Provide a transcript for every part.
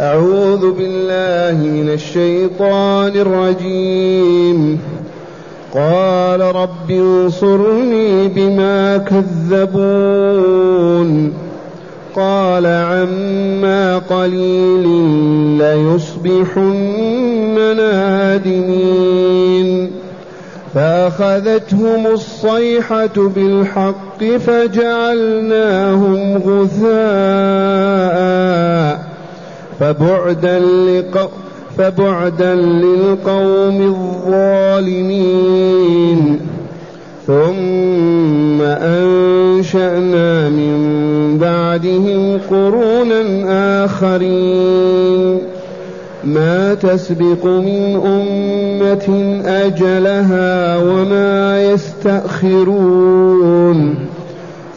أعوذ بالله من الشيطان الرجيم. قال رب انصرني بما كذبون. قال عما قليل ليصبحن نادمين. فأخذتهم الصيحة بالحق فجعلناهم غثاء. فبعدا فبعدا للقوم الظالمين. ثم أنشأنا من بعدهم قرونا آخرين. ما تسبق من أمة أجلها وما يستأخرون.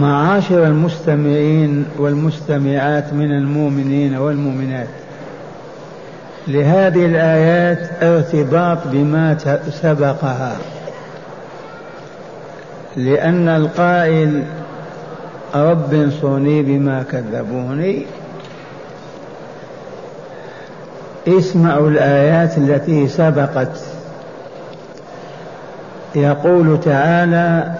معاشر المستمعين والمستمعات من المؤمنين والمؤمنات. لهذه الآيات ارتباط بما سبقها. لأن القائل رب انصرني بما كذبوني. اسمعوا الآيات التي سبقت. يقول تعالى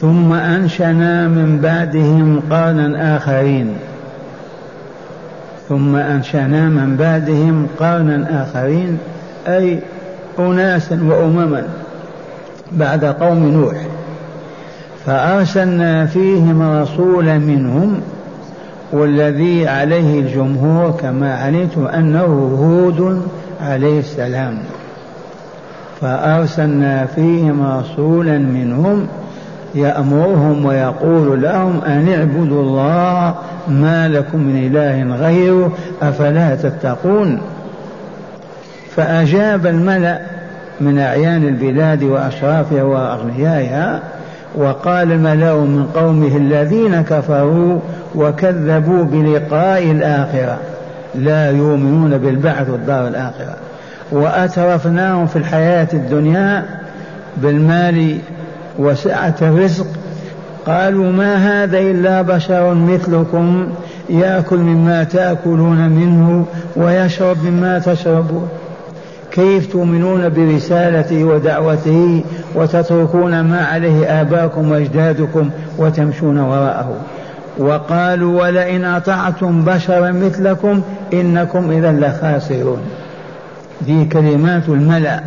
ثم أنشنا من بعدهم قرنا آخرين. ثم أنشأنا من بعدهم قرنا آخرين أي أناسا وأمما بعد قوم نوح. فأرسلنا فيهم رسولا منهم والذي عليه الجمهور كما علمتم أنه هود عليه السلام. فأرسلنا فيهم رسولا منهم يأمرهم ويقول لهم أن اعبدوا الله ما لكم من إله غيره أفلا تتقون. فأجاب الملأ من أعيان البلاد وأشرافها وأغنيائها وقال الملأ من قومه الذين كفروا وكذبوا بلقاء الآخرة لا يؤمنون بالبعث والدار الآخرة. وأترفناهم في الحياة الدنيا بالمال وسعة الرزق. قالوا ما هذا إلا بشر مثلكم. يأكل مما تأكلون منه ويشرب مما تشربون. كيف تؤمنون برسالته ودعوته وتتركون ما عليه آباكم وأجدادكم وتمشون وراءه؟ وقالوا ولئن أطعتم بشرا مثلكم إنكم إذا لخاسرون. دي كلمات الملأ.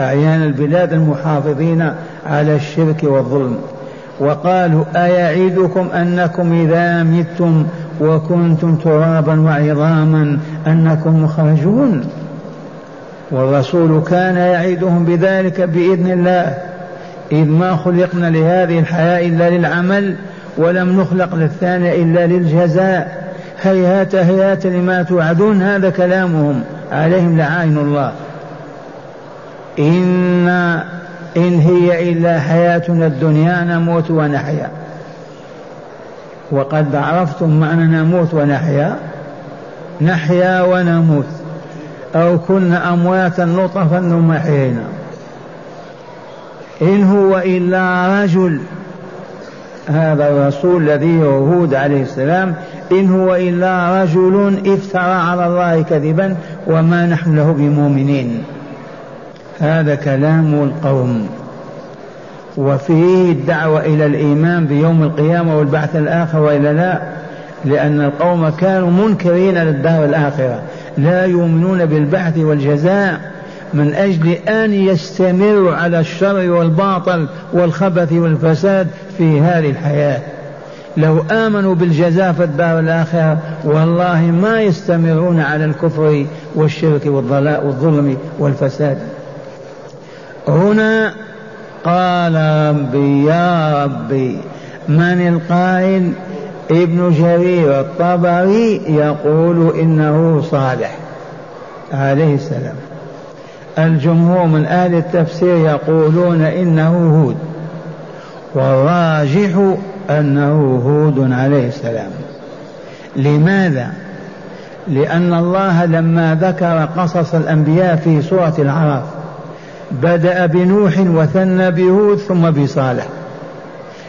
أعيان البلاد المحافظين على الشرك والظلم وقالوا أيعيدكم أنكم إذا متم وكنتم ترابا وعظاما أنكم مخرجون والرسول كان يعيدهم بذلك بإذن الله إذ ما خلقنا لهذه الحياة إلا للعمل ولم نخلق للثانية إلا للجزاء هيهات هيهات لما توعدون هذا كلامهم عليهم لعائن الله إن إن هي إلا حياتنا الدنيا نموت ونحيا. وقد عرفتم معنى نموت ونحيا. نحيا ونموت. أو كنا أمواتا نطفا ثم أحيينا إن هو إلا رجل. هذا الرسول الذي هو هود عليه السلام. إن هو إلا رجل افترى على الله كذبا وما نحن له بمؤمنين. هذا كلام القوم. وفيه الدعوة إلى الإيمان بيوم القيامة والبعث الآخر وإلا لا لأن القوم كانوا منكرين للدار الآخرة. لا يؤمنون بالبعث والجزاء من أجل أن يستمروا على الشر والباطل والخبث والفساد في هذه الحياة. لو آمنوا بالجزاء في الدار الآخرة والله ما يستمرون على الكفر والشرك والظلم والفساد. هنا قال ربي يا ربي من القائل؟ ابن جرير الطبري يقول إنه صالح عليه السلام. الجمهور من أهل التفسير يقولون إنه هود والراجح أنه هود عليه السلام. لماذا؟ لأن الله لما ذكر قصص الأنبياء في سورة العرف بدأ بنوح وثنى بهود ثم بصالح.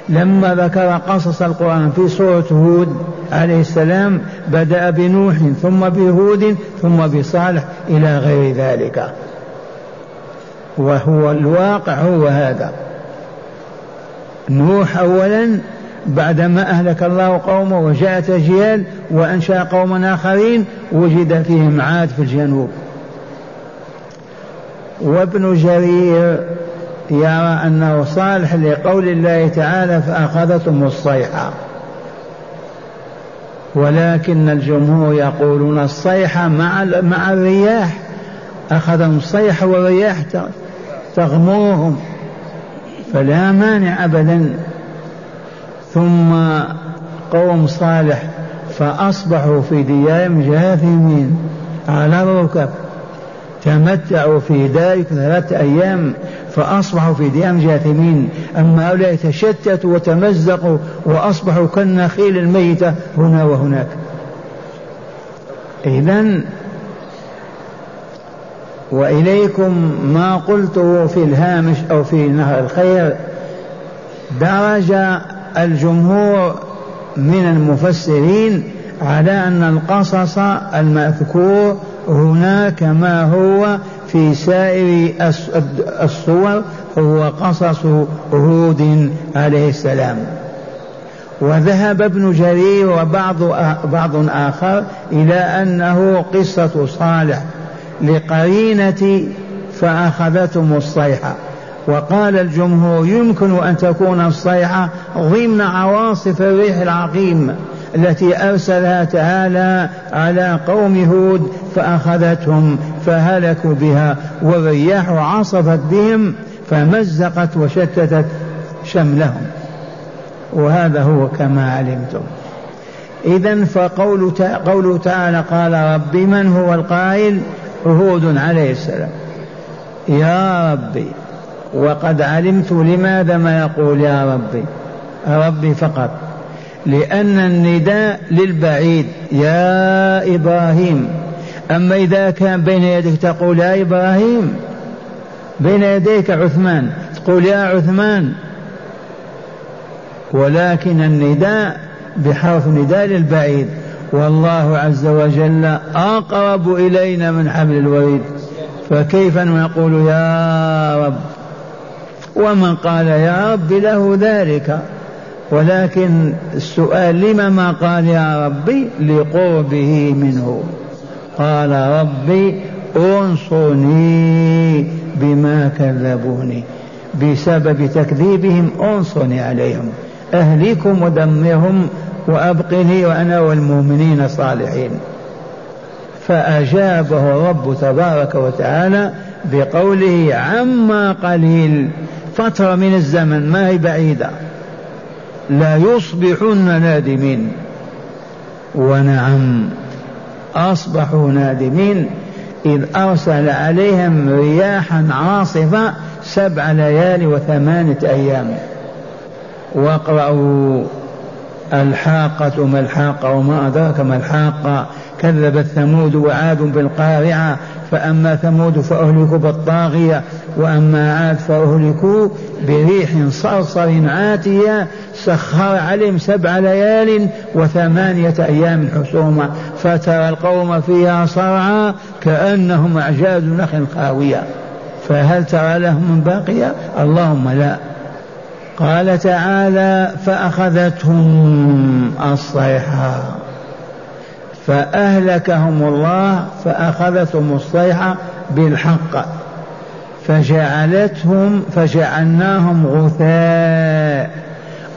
لما ذكر قصص القرآن في سورة هود عليه السلام بدأ بنوح ثم بهود ثم بصالح إلى غير ذلك. وهو الواقع هو هذا. نوح أولا بعدما أهلك الله قومه وجاءت أجيال وأنشأ قوما آخرين وجد فيهم عاد في الجنوب. وابن جرير يرى أنه صالح لقول الله تعالى فأخذتهم الصيحة. ولكن الجمهور يقولون الصيحة مع مع الرياح. أخذهم الصيحة والرياح تغمرهم. فلا مانع أبدا. ثم قوم صالح فأصبحوا في ديارهم جاثمين على الركب. تمتعوا في ذلك ثلاثة أيام فأصبحوا في ديام جاثمين. أما هؤلاء تشتتوا وتمزقوا وأصبحوا كالنخيل الميتة هنا وهناك. إذا وإليكم ما قلته في الهامش أو في نهر الخير. درج الجمهور من المفسرين على أن القصص المذكور هناك ما هو في سائر الصور هو قصص هود عليه السلام. وذهب ابن جرير وبعض بعض آخر إلى أنه قصة صالح لقرينة فأخذتهم الصيحة. وقال الجمهور يمكن أن تكون الصيحة ضمن عواصف الريح العقيم التي أرسلها تعالى على قوم هود فأخذتهم فهلكوا بها والرياح عصفت بهم فمزقت وشتتت شملهم. وهذا هو كما علمتم. إذا فقول قوله تعالى قال رب من هو القائل؟ هود عليه السلام. يا ربي وقد علمت لماذا ما يقول يا ربي؟ ربي فقط. لأن النداء للبعيد. يا إبراهيم. أما إذا كان بين يديك تقول يا إبراهيم بين يديك عثمان تقول يا عثمان. ولكن النداء بحرف نداء للبعيد. والله عز وجل أقرب إلينا من حبل الوريد. فكيف نقول يا رب؟ ومن قال يا رب له ذلك. ولكن السؤال لما ما قال يا ربي لقربه منه؟ قال ربي انصرني بما كذبوني. بسبب تكذيبهم انصرني عليهم. اهلكم ودمرهم وأبقني وأنا والمؤمنين الصالحين فأجابه الرب تبارك وتعالى بقوله عما قليل. فترة من الزمن ما هي بعيدة. لا نادمين. ونعم أصبحوا نادمين. إذ أرسل عليهم رياحا عاصفة سبع ليال وثمانية أيام. واقرأوا الحاقة ما الحاقة وما أدراك ما الحاقة. كذبت ثمود وعاد بالقارعة فأما ثمود فأهلكوا بالطاغية. وأما عاد فأهلكوا بريح صرصر عاتية سخر عليهم سبع ليال وثمانية أيام حسوما فترى القوم فيها صرعى كأنهم أعجاز نخل خاوية. فهل ترى لهم من باقية؟ اللهم لا. قال تعالى فأخذتهم الصيحة. فأهلكهم الله فأخذتهم الصيحة بالحق. فجعلتهم فجعلناهم غثاء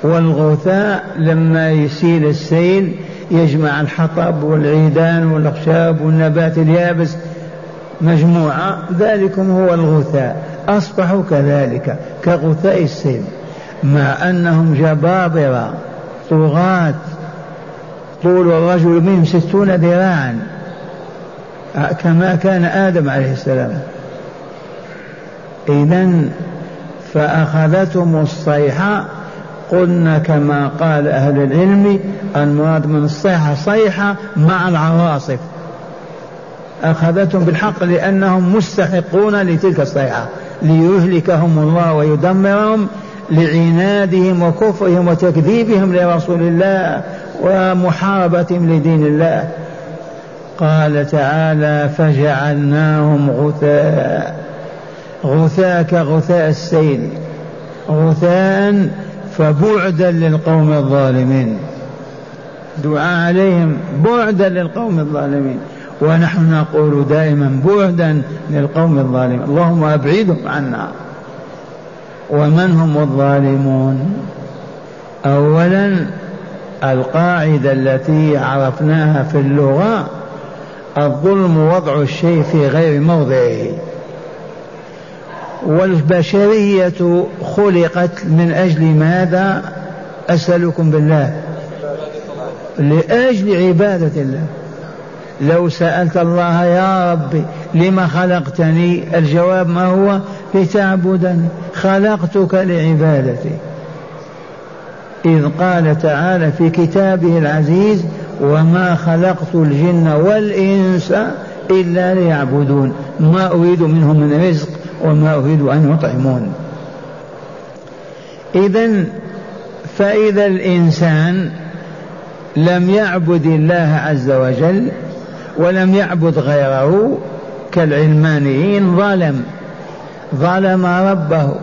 والغثاء لما يسيل السيل يجمع الحطب والعيدان والأخشاب والنبات اليابس مجموعة ذلكم هو الغثاء أصبحوا كذلك كغثاء السيل. مع أنهم جبابرة طغاة طول الرجل منهم ستون ذراعا كما كان آدم عليه السلام. إذا فأخذتهم الصيحة قلنا كما قال أهل العلم المراد من الصيحة صيحة مع العواصف. أخذتهم بالحق لأنهم مستحقون لتلك الصيحة ليهلكهم الله ويدمرهم لعنادهم وكفرهم وتكذيبهم لرسول الله ومحاربتهم لدين الله. قال تعالى فجعلناهم غثاء. غثاء كغثاء السيل. غثاء فبعدا للقوم الظالمين. دعاء عليهم بعدا للقوم الظالمين. ونحن نقول دائما بعدا للقوم الظالمين. اللهم أبعدهم عنا. ومن هم الظالمون؟ اولا القاعدة التي عرفناها في اللغة. الظلم وضع الشيء في غير موضعه. والبشرية خلقت من أجل ماذا؟ أسألكم بالله. لأجل عبادة الله. لو سألت الله يا ربي لما خلقتني؟ الجواب ما هو؟ لتعبدني خلقتك لعبادتي. إذ قال تعالى في كتابه العزيز وما خلقت الجن والإنس إلا ليعبدون. ما أريد منهم من رزق؟ وما أريد أن يطعمون إذا فإذا الإنسان لم يعبد الله عز وجل ولم يعبد غيره كالعلمانيين ظلم. ظلم ربه.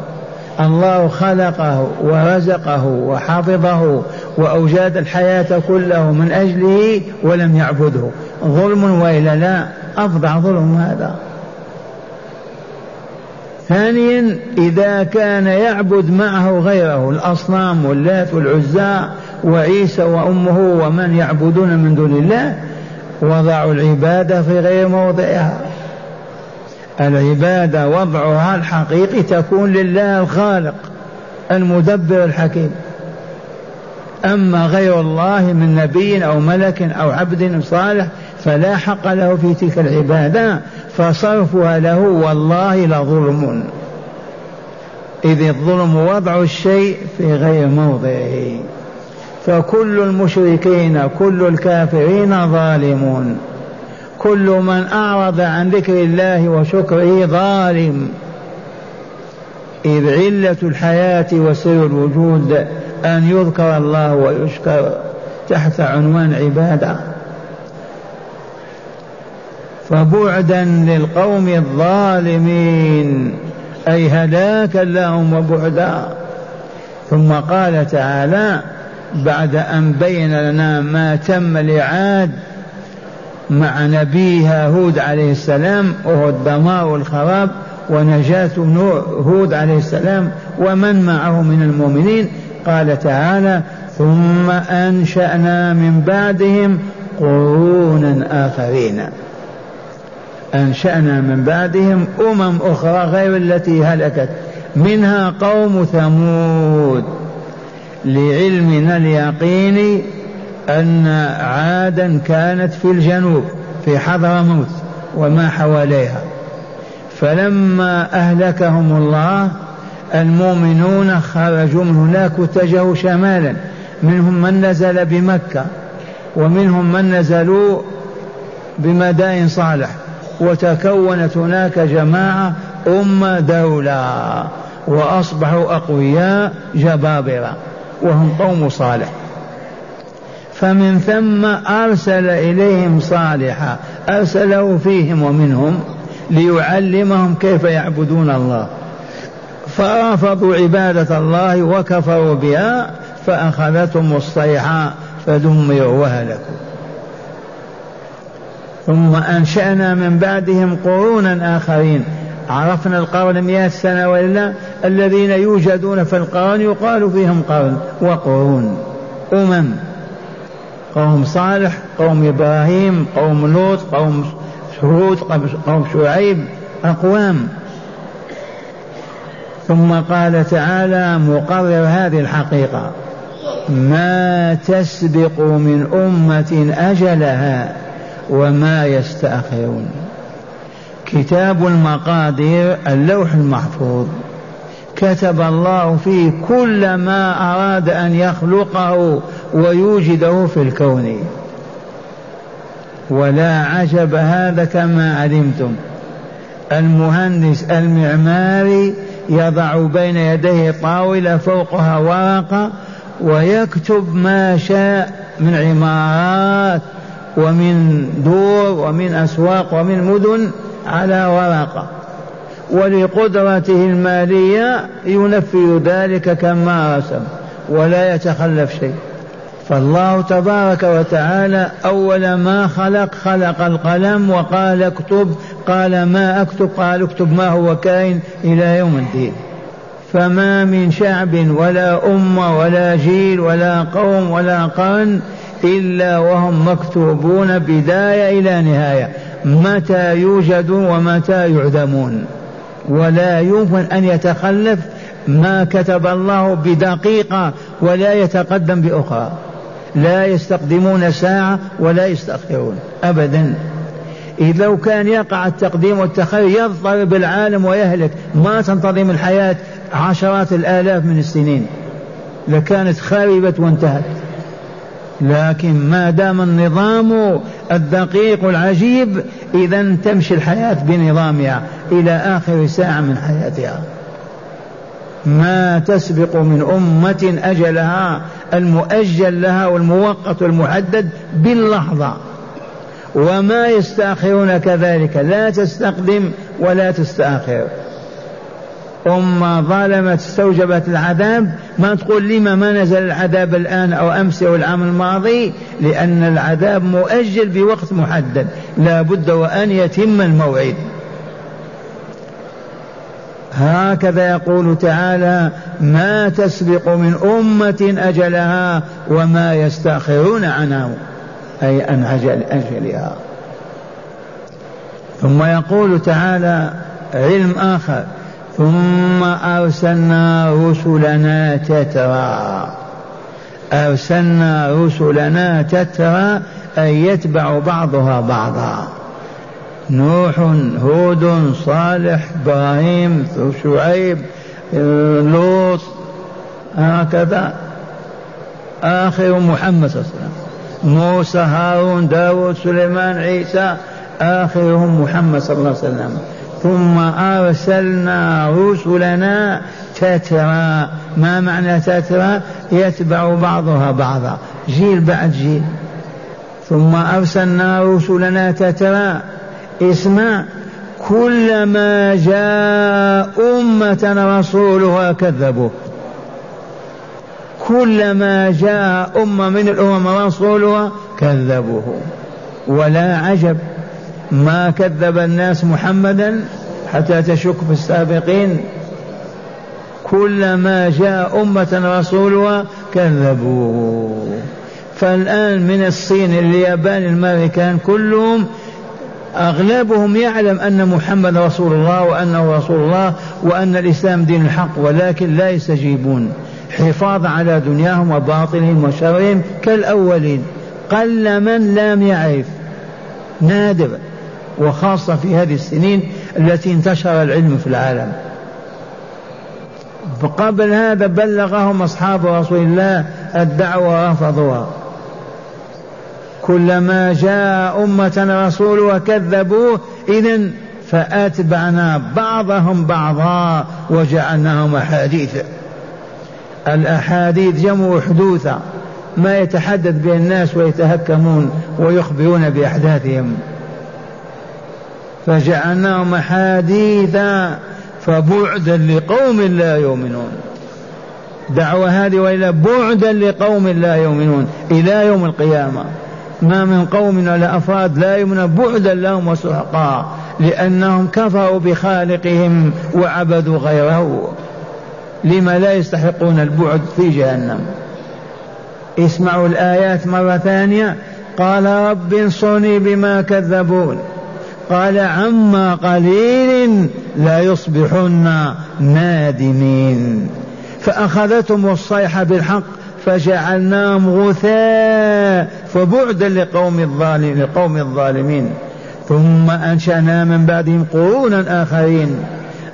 الله خلقه ورزقه وحفظه وأوجاد الحياة كله من أجله ولم يعبده. ظلم وإلا لا أفظع ظلم هذا. ثانيا إذا كان يعبد معه غيره الأصنام واللات والعزى وعيسى وأمه ومن يعبدون من دون الله وضعوا العبادة في غير موضعها. العبادة وضعها الحقيقي تكون لله الخالق المدبر الحكيم. أما غير الله من نبي أو ملك أو عبد صالح فلا حق له في تلك العبادة فصرفها له والله لظلم. إذ الظلم وضع الشيء في غير موضعه. فكل المشركين كل الكافرين ظالمون. كل من أعرض عن ذكر الله وشكره ظالم. إذ علة الحياة وسر الوجود أن يذكر الله ويشكر تحت عنوان عبادة. فبعدا للقوم الظالمين أي هلاكا لهم وبعدا. ثم قال تعالى بعد أن بين لنا ما تم لعاد مع نبيها هود عليه السلام وهو الدمار والخراب ونجاة هود عليه السلام ومن معه من المؤمنين؟ قال تعالى ثم أنشأنا من بعدهم قرونا آخرين. أنشأنا من بعدهم أمم أخرى غير التي هلكت منها قوم ثمود. لعلمنا اليقيني أن عادا كانت في الجنوب في حضرموت وما حواليها. فلما أهلكهم الله المؤمنون خرجوا من هناك واتجهوا شمالا. منهم من نزل بمكة ومنهم من نزلوا بمدائن صالح. وتكونت هناك جماعة أمة دولة وأصبحوا أقوياء جبابرة وهم قوم صالح. فمن ثم أرسل إليهم صالحا أرسله فيهم ومنهم ليعلمهم كيف يعبدون الله. فرفضوا عبادة الله وكفروا بها فأخذتهم الصيحة فدمروا وهلكوا. ثم أنشأنا من بعدهم قرونا آخرين. عرفنا القرن مئة سنة وإلا الذين يوجدون في القرن يقال فيهم قرن وقرون. أمم. قوم صالح قوم إبراهيم قوم لوط قوم هود قوم شعيب. أقوام. ثم قال تعالى مقرر هذه الحقيقة. ما تسبق من أمة أجلها. وما يستأخرون. كتاب المقادير اللوح المحفوظ. كتب الله فيه كل ما أراد أن يخلقه ويوجده في الكون. ولا عجب هذا كما علمتم. المهندس المعماري يضع بين يديه طاولة فوقها ورقة ويكتب ما شاء من عمارات. ومن دور ومن أسواق ومن مدن على ورقة ولقدرته المالية ينفذ ذلك كما رسم ولا يتخلف شيء. فالله تبارك وتعالى أول ما خلق خلق القلم وقال اكتب قال ما أكتب قال اكتب ما هو كائن إلى يوم الدين. فما من شعب ولا أمة ولا جيل ولا قوم ولا قرن إلا وهم مكتوبون بداية إلى نهاية. متى يوجدون ومتى يعدمون. ولا يمكن أن يتخلف ما كتب الله بدقيقة ولا يتقدم بأخرى. لا يستقدمون ساعة ولا يستأخرون. أبدا. إذ لو كان يقع التقديم والتخير يضطرب العالم ويهلك. ما تنتظم الحياة عشرات الآلاف من السنين. لكانت خربت وانتهت. لكن ما دام النظام الدقيق العجيب إذا تمشي الحياة بنظامها إلى آخر ساعة من حياتها. ما تسبق من أمة أجلها المؤجل لها والموقت المحدد باللحظة. وما يستأخرون كذلك. لا تستقدم ولا تستأخر. أمة ظلمت استوجبت العذاب. ما تقول لما ما نزل العذاب الآن أو أمس أو العام الماضي؟ لأن العذاب مؤجل بوقت محدد. لا بد وأن يتم الموعد. هكذا يقول تعالى ما تسبق من أمة أجلها وما يستأخرون عنه أي عن أجل أجلها. ثم يقول تعالى علم آخر. ثم أرسلنا رسلنا تترى. أرسلنا رسلنا تترى أي يتبع بعضها بعضا. نوح هود صالح إبراهيم شعيب لوط هكذا. آخر محمد صلى الله عليه وسلم. موسى هارون داود سليمان عيسى آخرهم محمد صلى الله عليه وسلم. ثم أرسلنا رسلنا تترى. ما معنى تترى؟ يتبع بعضها بعضا. جيل بعد جيل. ثم أرسلنا رسلنا تترى. اسمع. كلما جاء أمة رسولها كذبوه كلما جاء أمة من الأمم رسولها كذبوه ولا عجب. ما كذب الناس محمدا حتى تشك في السابقين. كلما جاء أمة رسولها كذبوه فالآن من الصين اليابان الأمريكان كلهم أغلبهم يعلم أن محمد رسول الله وأنه رسول الله وأن الإسلام دين الحق ولكن لا يستجيبون. حفاظا على دنياهم وباطلهم وشرهم كالأولين. قل من لم يعرف. نادر. وخاصة في هذه السنين التي انتشر العلم في العالم. قبل هذا بلغهم أصحاب رسول الله الدعوة رفضوها كلما جاء أمة رسول وكذبوه إذا فأتبعنا بعضهم بعضا وجعلناهم أحاديث. الأحاديث جمع حدوثا ما يتحدث به الناس ويتهكمون ويخبرون بأحداثهم. فجعلناهم أحاديثا فبعدا لقوم لا يؤمنون. دعوة هذه وإلى بعدا لقوم لا يؤمنون إلى يوم القيامة. ما من قوم ولا أفراد لا يؤمنون بعدا لهم وسحقا لأنهم كفروا بخالقهم وعبدوا غيره. لما لا يستحقون البعد في جهنم. اسمعوا الآيات مرة ثانية. قال رب انصرني بما كذبون. قال عما قليل لا يصبحن نادمين. فأخذتهم الصيحة بالحق فجعلناهم غثاء فبعدا لقوم الظالمين لقوم الظالمين. ثم أنشأنا من بعدهم قرونا آخرين.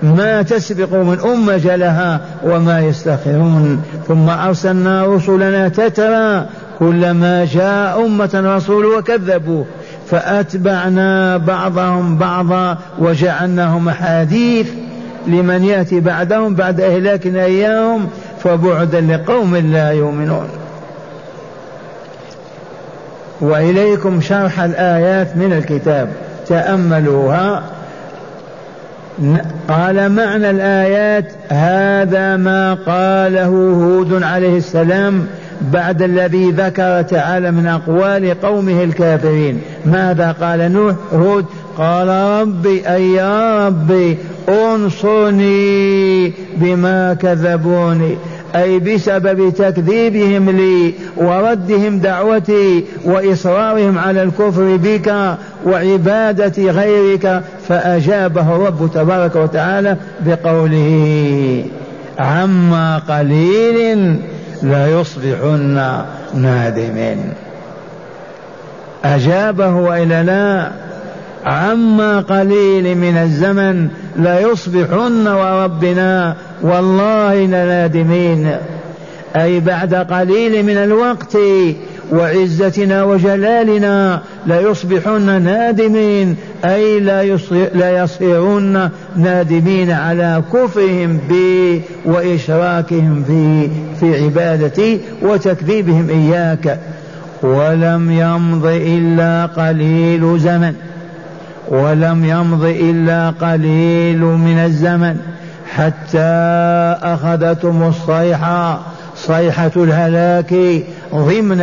ما تسبق من أم جلها وما يستخرون. ثم أرسلنا رسلنا تترى كلما جاء أمة رسول وكذبوا. فأتبعنا بعضهم بعضا وجعلناهم أحاديث لمن يأتي بعدهم بعد إهلاكنا إياهم فبعدا لقوم لا يؤمنون. وإليكم شرح الآيات من الكتاب. تأملوها. قال معنى الآيات هذا ما قاله هود عليه السلام بعد الذي ذكر تعالى من أقوال قومه الكافرين. ماذا قال نوح؟ هود قال ربي أي يا ربي أنصرني بما كذبوني. أي بسبب تكذيبهم لي وردهم دعوتي وإصرارهم على الكفر بك وعبادة غيرك فأجابه الرب تبارك وتعالى بقوله عما قليل ليصبحن نادمين. أجابه وإلا لا عما قليل من الزمن ليصبحن وربنا والله لنادمين. أي بعد قليل من الوقت وعزتنا وجلالنا ليصبحن نادمين أي لا يصيرون نادمين على كفرهم بي وإشراكهم في في عبادتي وتكذيبهم إياك. ولم يمض إلا قليل زمن. ولم يمض إلا قليل من الزمن. حتى أخذتهم الصيحة صيحة الهلاك ضمن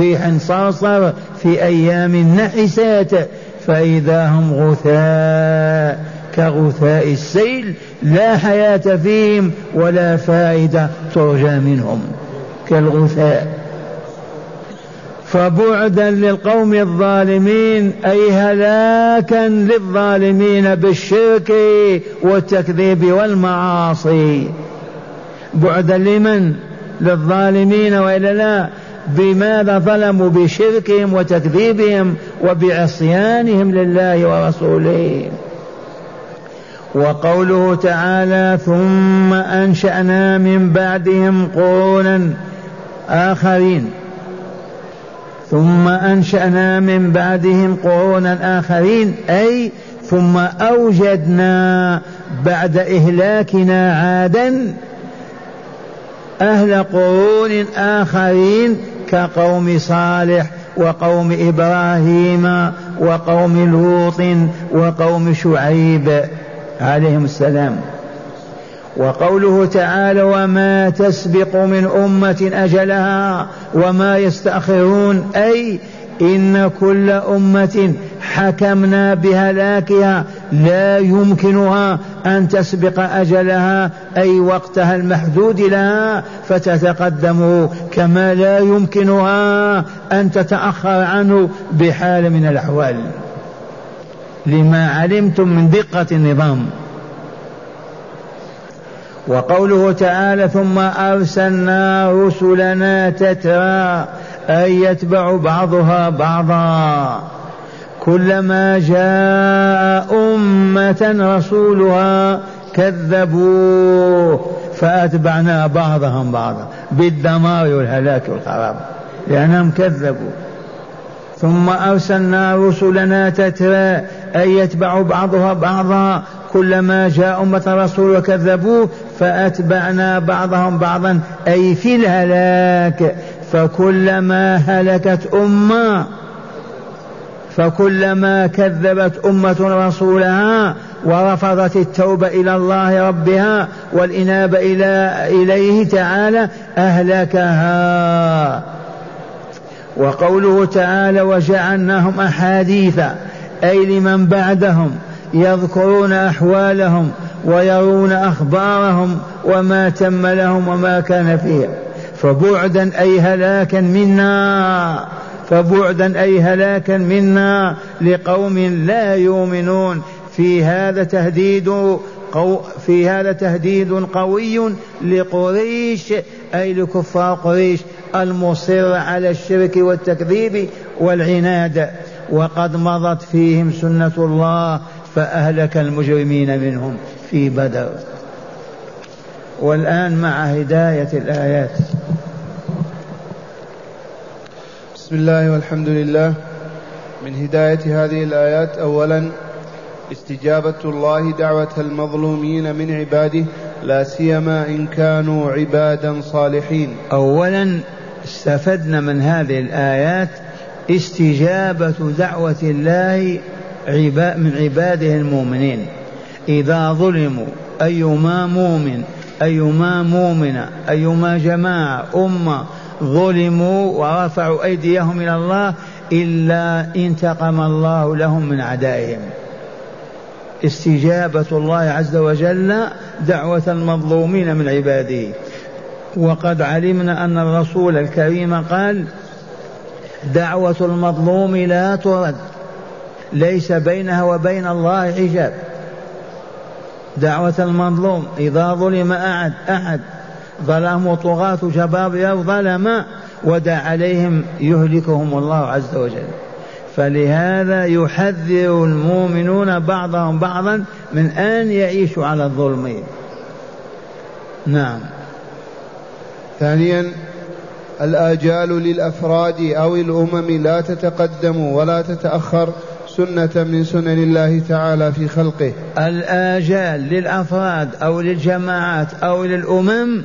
ريح صرصر في أيام نحسات فإذا هم غثاء كغثاء السيل لا حياة فيهم ولا فائدة ترجى منهم كالغثاء. فبعدا للقوم الظالمين أي هلاكا للظالمين بالشرك والتكذيب والمعاصي. بعدا لمن؟ للظالمين وإلا لا بماذا ظلموا؟ بشركهم وتكذيبهم وبعصيانهم لله ورسوله. وقوله تعالى ثم أنشأنا من بعدهم قرونا آخرين. ثم أنشأنا من بعدهم قرونا آخرين أي ثم أوجدنا بعد إهلاكنا عادا أهل قرون آخرين كقوم صالح وقوم إبراهيم وقوم لوط وقوم شعيب. عليهم السلام. وقوله تعالى وما تسبق من أمة أجلها وما يستأخرون أي إن كل أمة حكمنا بهلاكها لا يمكنها أن تسبق أجلها أي وقتها المحدود لها فتتقدم كما لا يمكنها أن تتأخر عنه بحال من الأحوال. لما علمتم من دقة النظام. وقوله تعالى ثم أرسلنا رسلنا تترى أي يتبع بعضها بعضا. كلما جاء أمة رسولها كذبوه فأتبعنا بعضهم بعضا بالدمار والهلاك والخراب لأنهم كذبوا. ثم أرسلنا رسلنا تترى أي يتبع بعضها بعضا. كلما جاء أمة رسول وكذبوه فأتبعنا بعضهم بعضا. أي في الهلاك فكلما هلكت أمة فكلما كذبت أمة رسولها ورفضت التوبة إلى الله ربها والإنابة إلى إليه تعالى أهلكها. وقوله تعالى وجعلناهم أحاديث أي لمن بعدهم يذكرون أحوالهم ويرون أخبارهم وما تم لهم وما كان فيهم. فبعدا أي هلاكا منا فبعدا أي هلاكا منا لقوم لا يؤمنون. في هذا تهديد قو في هذا تهديد قوي لقريش أي لكفار قريش. المصر على الشرك والتكذيب والعناد. وقد مضت فيهم سنة الله فأهلك المجرمين منهم في بدر. والآن مع هداية الآيات. بسم الله والحمد لله. من هداية هذه الآيات أولا استجابة الله دعوة المظلومين من عباده لا سيما إن كانوا عبادا صالحين. أولا استفدنا من هذه الآيات استجابة دعوة الله من عباده المؤمنين. إذا ظلموا أيما مؤمن أيما مؤمنة أيما جماعة أمة ظلموا ورفعوا أيديهم إلى الله إلا انتقم الله لهم من أعدائهم استجابة الله عز وجل دعوة المظلومين من عباده. وقد علمنا أن الرسول الكريم قال دعوة المظلوم لا ترد ليس بينها وبين الله حجاب. دعوة المظلوم إذا ظلم أحد أحد ظلموا طغاة جبابرة ظلم ودع عليهم يهلكهم الله عز وجل. فلهذا يحذر المؤمنون بعضهم بعضا من أن يعيشوا على الظلم. نعم. ثانيا الآجال للأفراد أو الأمم لا تتقدم ولا تتأخر سنة من سنن الله تعالى في خلقه. الآجال للأفراد أو للجماعات أو للأمم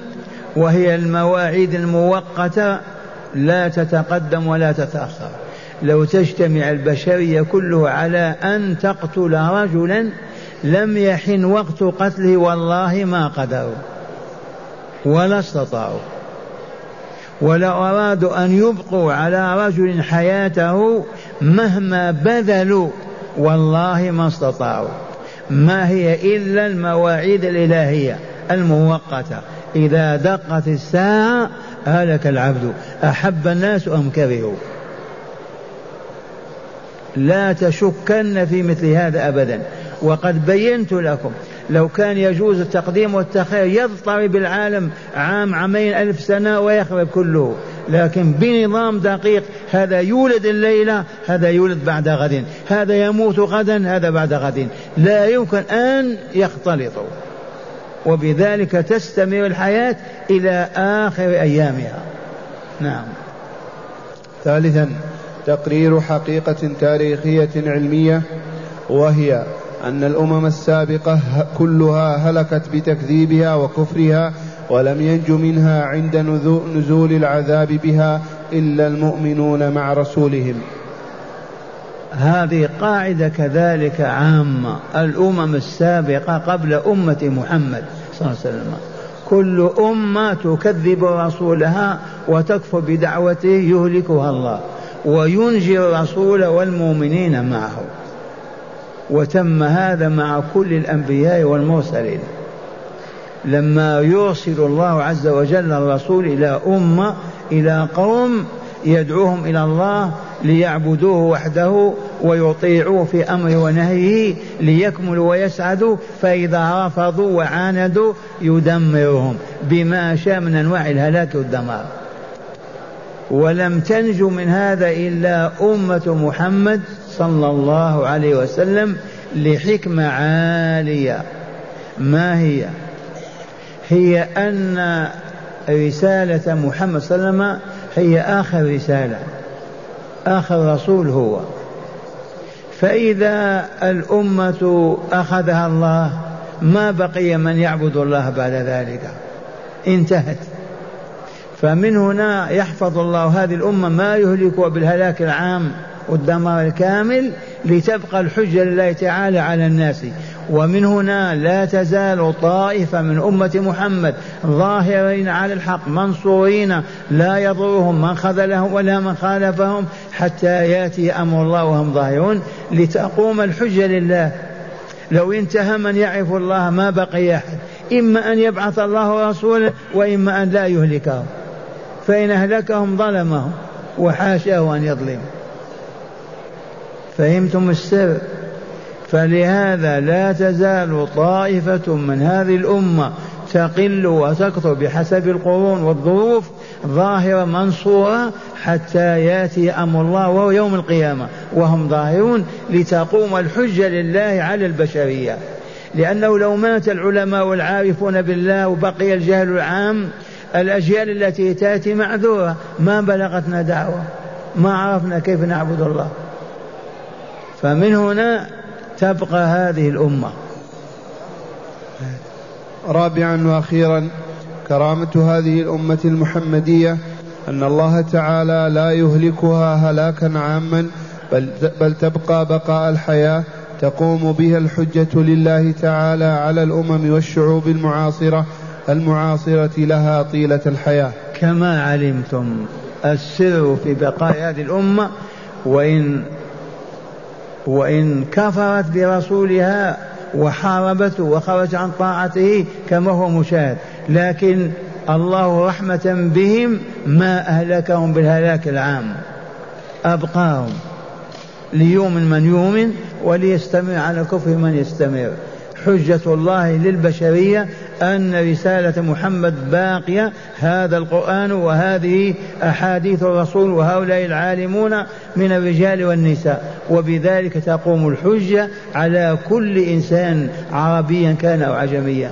وهي المواعيد المؤقتة لا تتقدم ولا تتأخر. لو تجتمع البشرية كلها على أن تقتل رجلا لم يحن وقت قتله والله ما قدروا. ولا استطاعوا. ولو أرادوا أن يبقوا على رجل حياته مهما بذلوا والله ما استطاعوا. ما هي إلا المواعيد الإلهية المؤقتة إذا دقت الساعة هلك العبد. أحب الناس أم كرهوا؟ لا تشكن في مثل هذا أبدا. وقد بينت لكم لو كان يجوز التقديم والتخير يضطرب العالم عام عامين ألف سنة ويخرب كله. لكن بنظام دقيق هذا يولد الليلة هذا يولد بعد غد. هذا يموت غدا هذا بعد غد. لا يمكن أن يختلطوا. وبذلك تستمر الحياة إلى آخر أيامها. نعم. ثالثا تقرير حقيقة تاريخية علمية وهي أن الأمم السابقة كلها هلكت بتكذيبها وكفرها ولم ينج منها عند نزول العذاب بها إلا المؤمنون مع رسولهم. هذه قاعدة كذلك عامة. الأمم السابقة قبل أمة محمد. صلى الله عليه وسلم. كل أمة تكذب رسولها وتكفر بدعوته يهلكها الله وينجي الرسول والمؤمنين معه. وتم هذا مع كل الأنبياء والمرسلين. لما يرسل الله عز وجل الرسول إلى أمة إلى قوم يدعوهم إلى الله ليعبدوه وحده ويطيعوه في أمره ونهيه ليكملوا ويسعدوا فإذا رفضوا وعاندوا يدمرهم بما شاء من أنواع الهلاك والدمار. ولم تنج من هذا إلا أمة محمد صلى الله عليه وسلم لحكمة عالية. ما هي؟ هي أن رسالة محمد صلى الله عليه وسلم هي آخر رسالة. آخر رسول هو. فإذا الأمة أخذها الله ما بقي من يعبد الله بعد ذلك. انتهت. فمن هنا يحفظ الله هذه الأمة ما يهلكها بالهلاك العام والدمار الكامل لتبقى الحجة لله تعالى على الناس. ومن هنا لا تزال طائفة من أمة محمد ظاهرين على الحق منصورين لا يضرهم من خذلهم ولا من خالفهم حتى يأتي أمر الله وهم ظاهرون لتقوم الحجة لله. لو انتهى من يعرف الله ما بقي أحد إما أن يبعث الله رسولا وإما أن لا يهلكهم فإن أهلكهم ظلمهم وحاشاه أن يظلم فهمتم السر؟ فلهذا لا تزال طائفة من هذه الأمة تقل وتكثر بحسب القرون والظروف ظاهرة منصورة حتى يأتي أمر الله وهو يوم القيامة. وهم ظاهرون لتقوم الحجة لله على البشرية. لأنه لو مات العلماء والعارفون بالله وبقي الجهل العام الأجيال التي تأتي معذورة ما بلغتنا دعوة ما عرفنا كيف نعبد الله. فمن هنا تبقى هذه الأمة. رابعا وأخيرا كرامة هذه الأمة المحمدية أن الله تعالى لا يهلكها هلاكا عاما بل, بل تبقى بقاء الحياة تقوم بها الحجة لله تعالى على الأمم والشعوب المعاصرة المعاصرة لها طيلة الحياة. كما علمتم السر في بقاء هذه الأمة وإن وإن كفرت برسولها وحاربته وخرج عن طاعته كما هو مشاهد. لكن الله رحمة بهم ما أهلكهم بالهلاك العام. أبقاهم ليؤمن من يؤمن وليستمر على كفر من يستمر حجة الله للبشرية أن رسالة محمد باقية. هذا القرآن وهذه أحاديث الرسول وهؤلاء العالمون من الرجال والنساء. وبذلك تقوم الحجة على كل إنسان عربيا كان أو عجميا.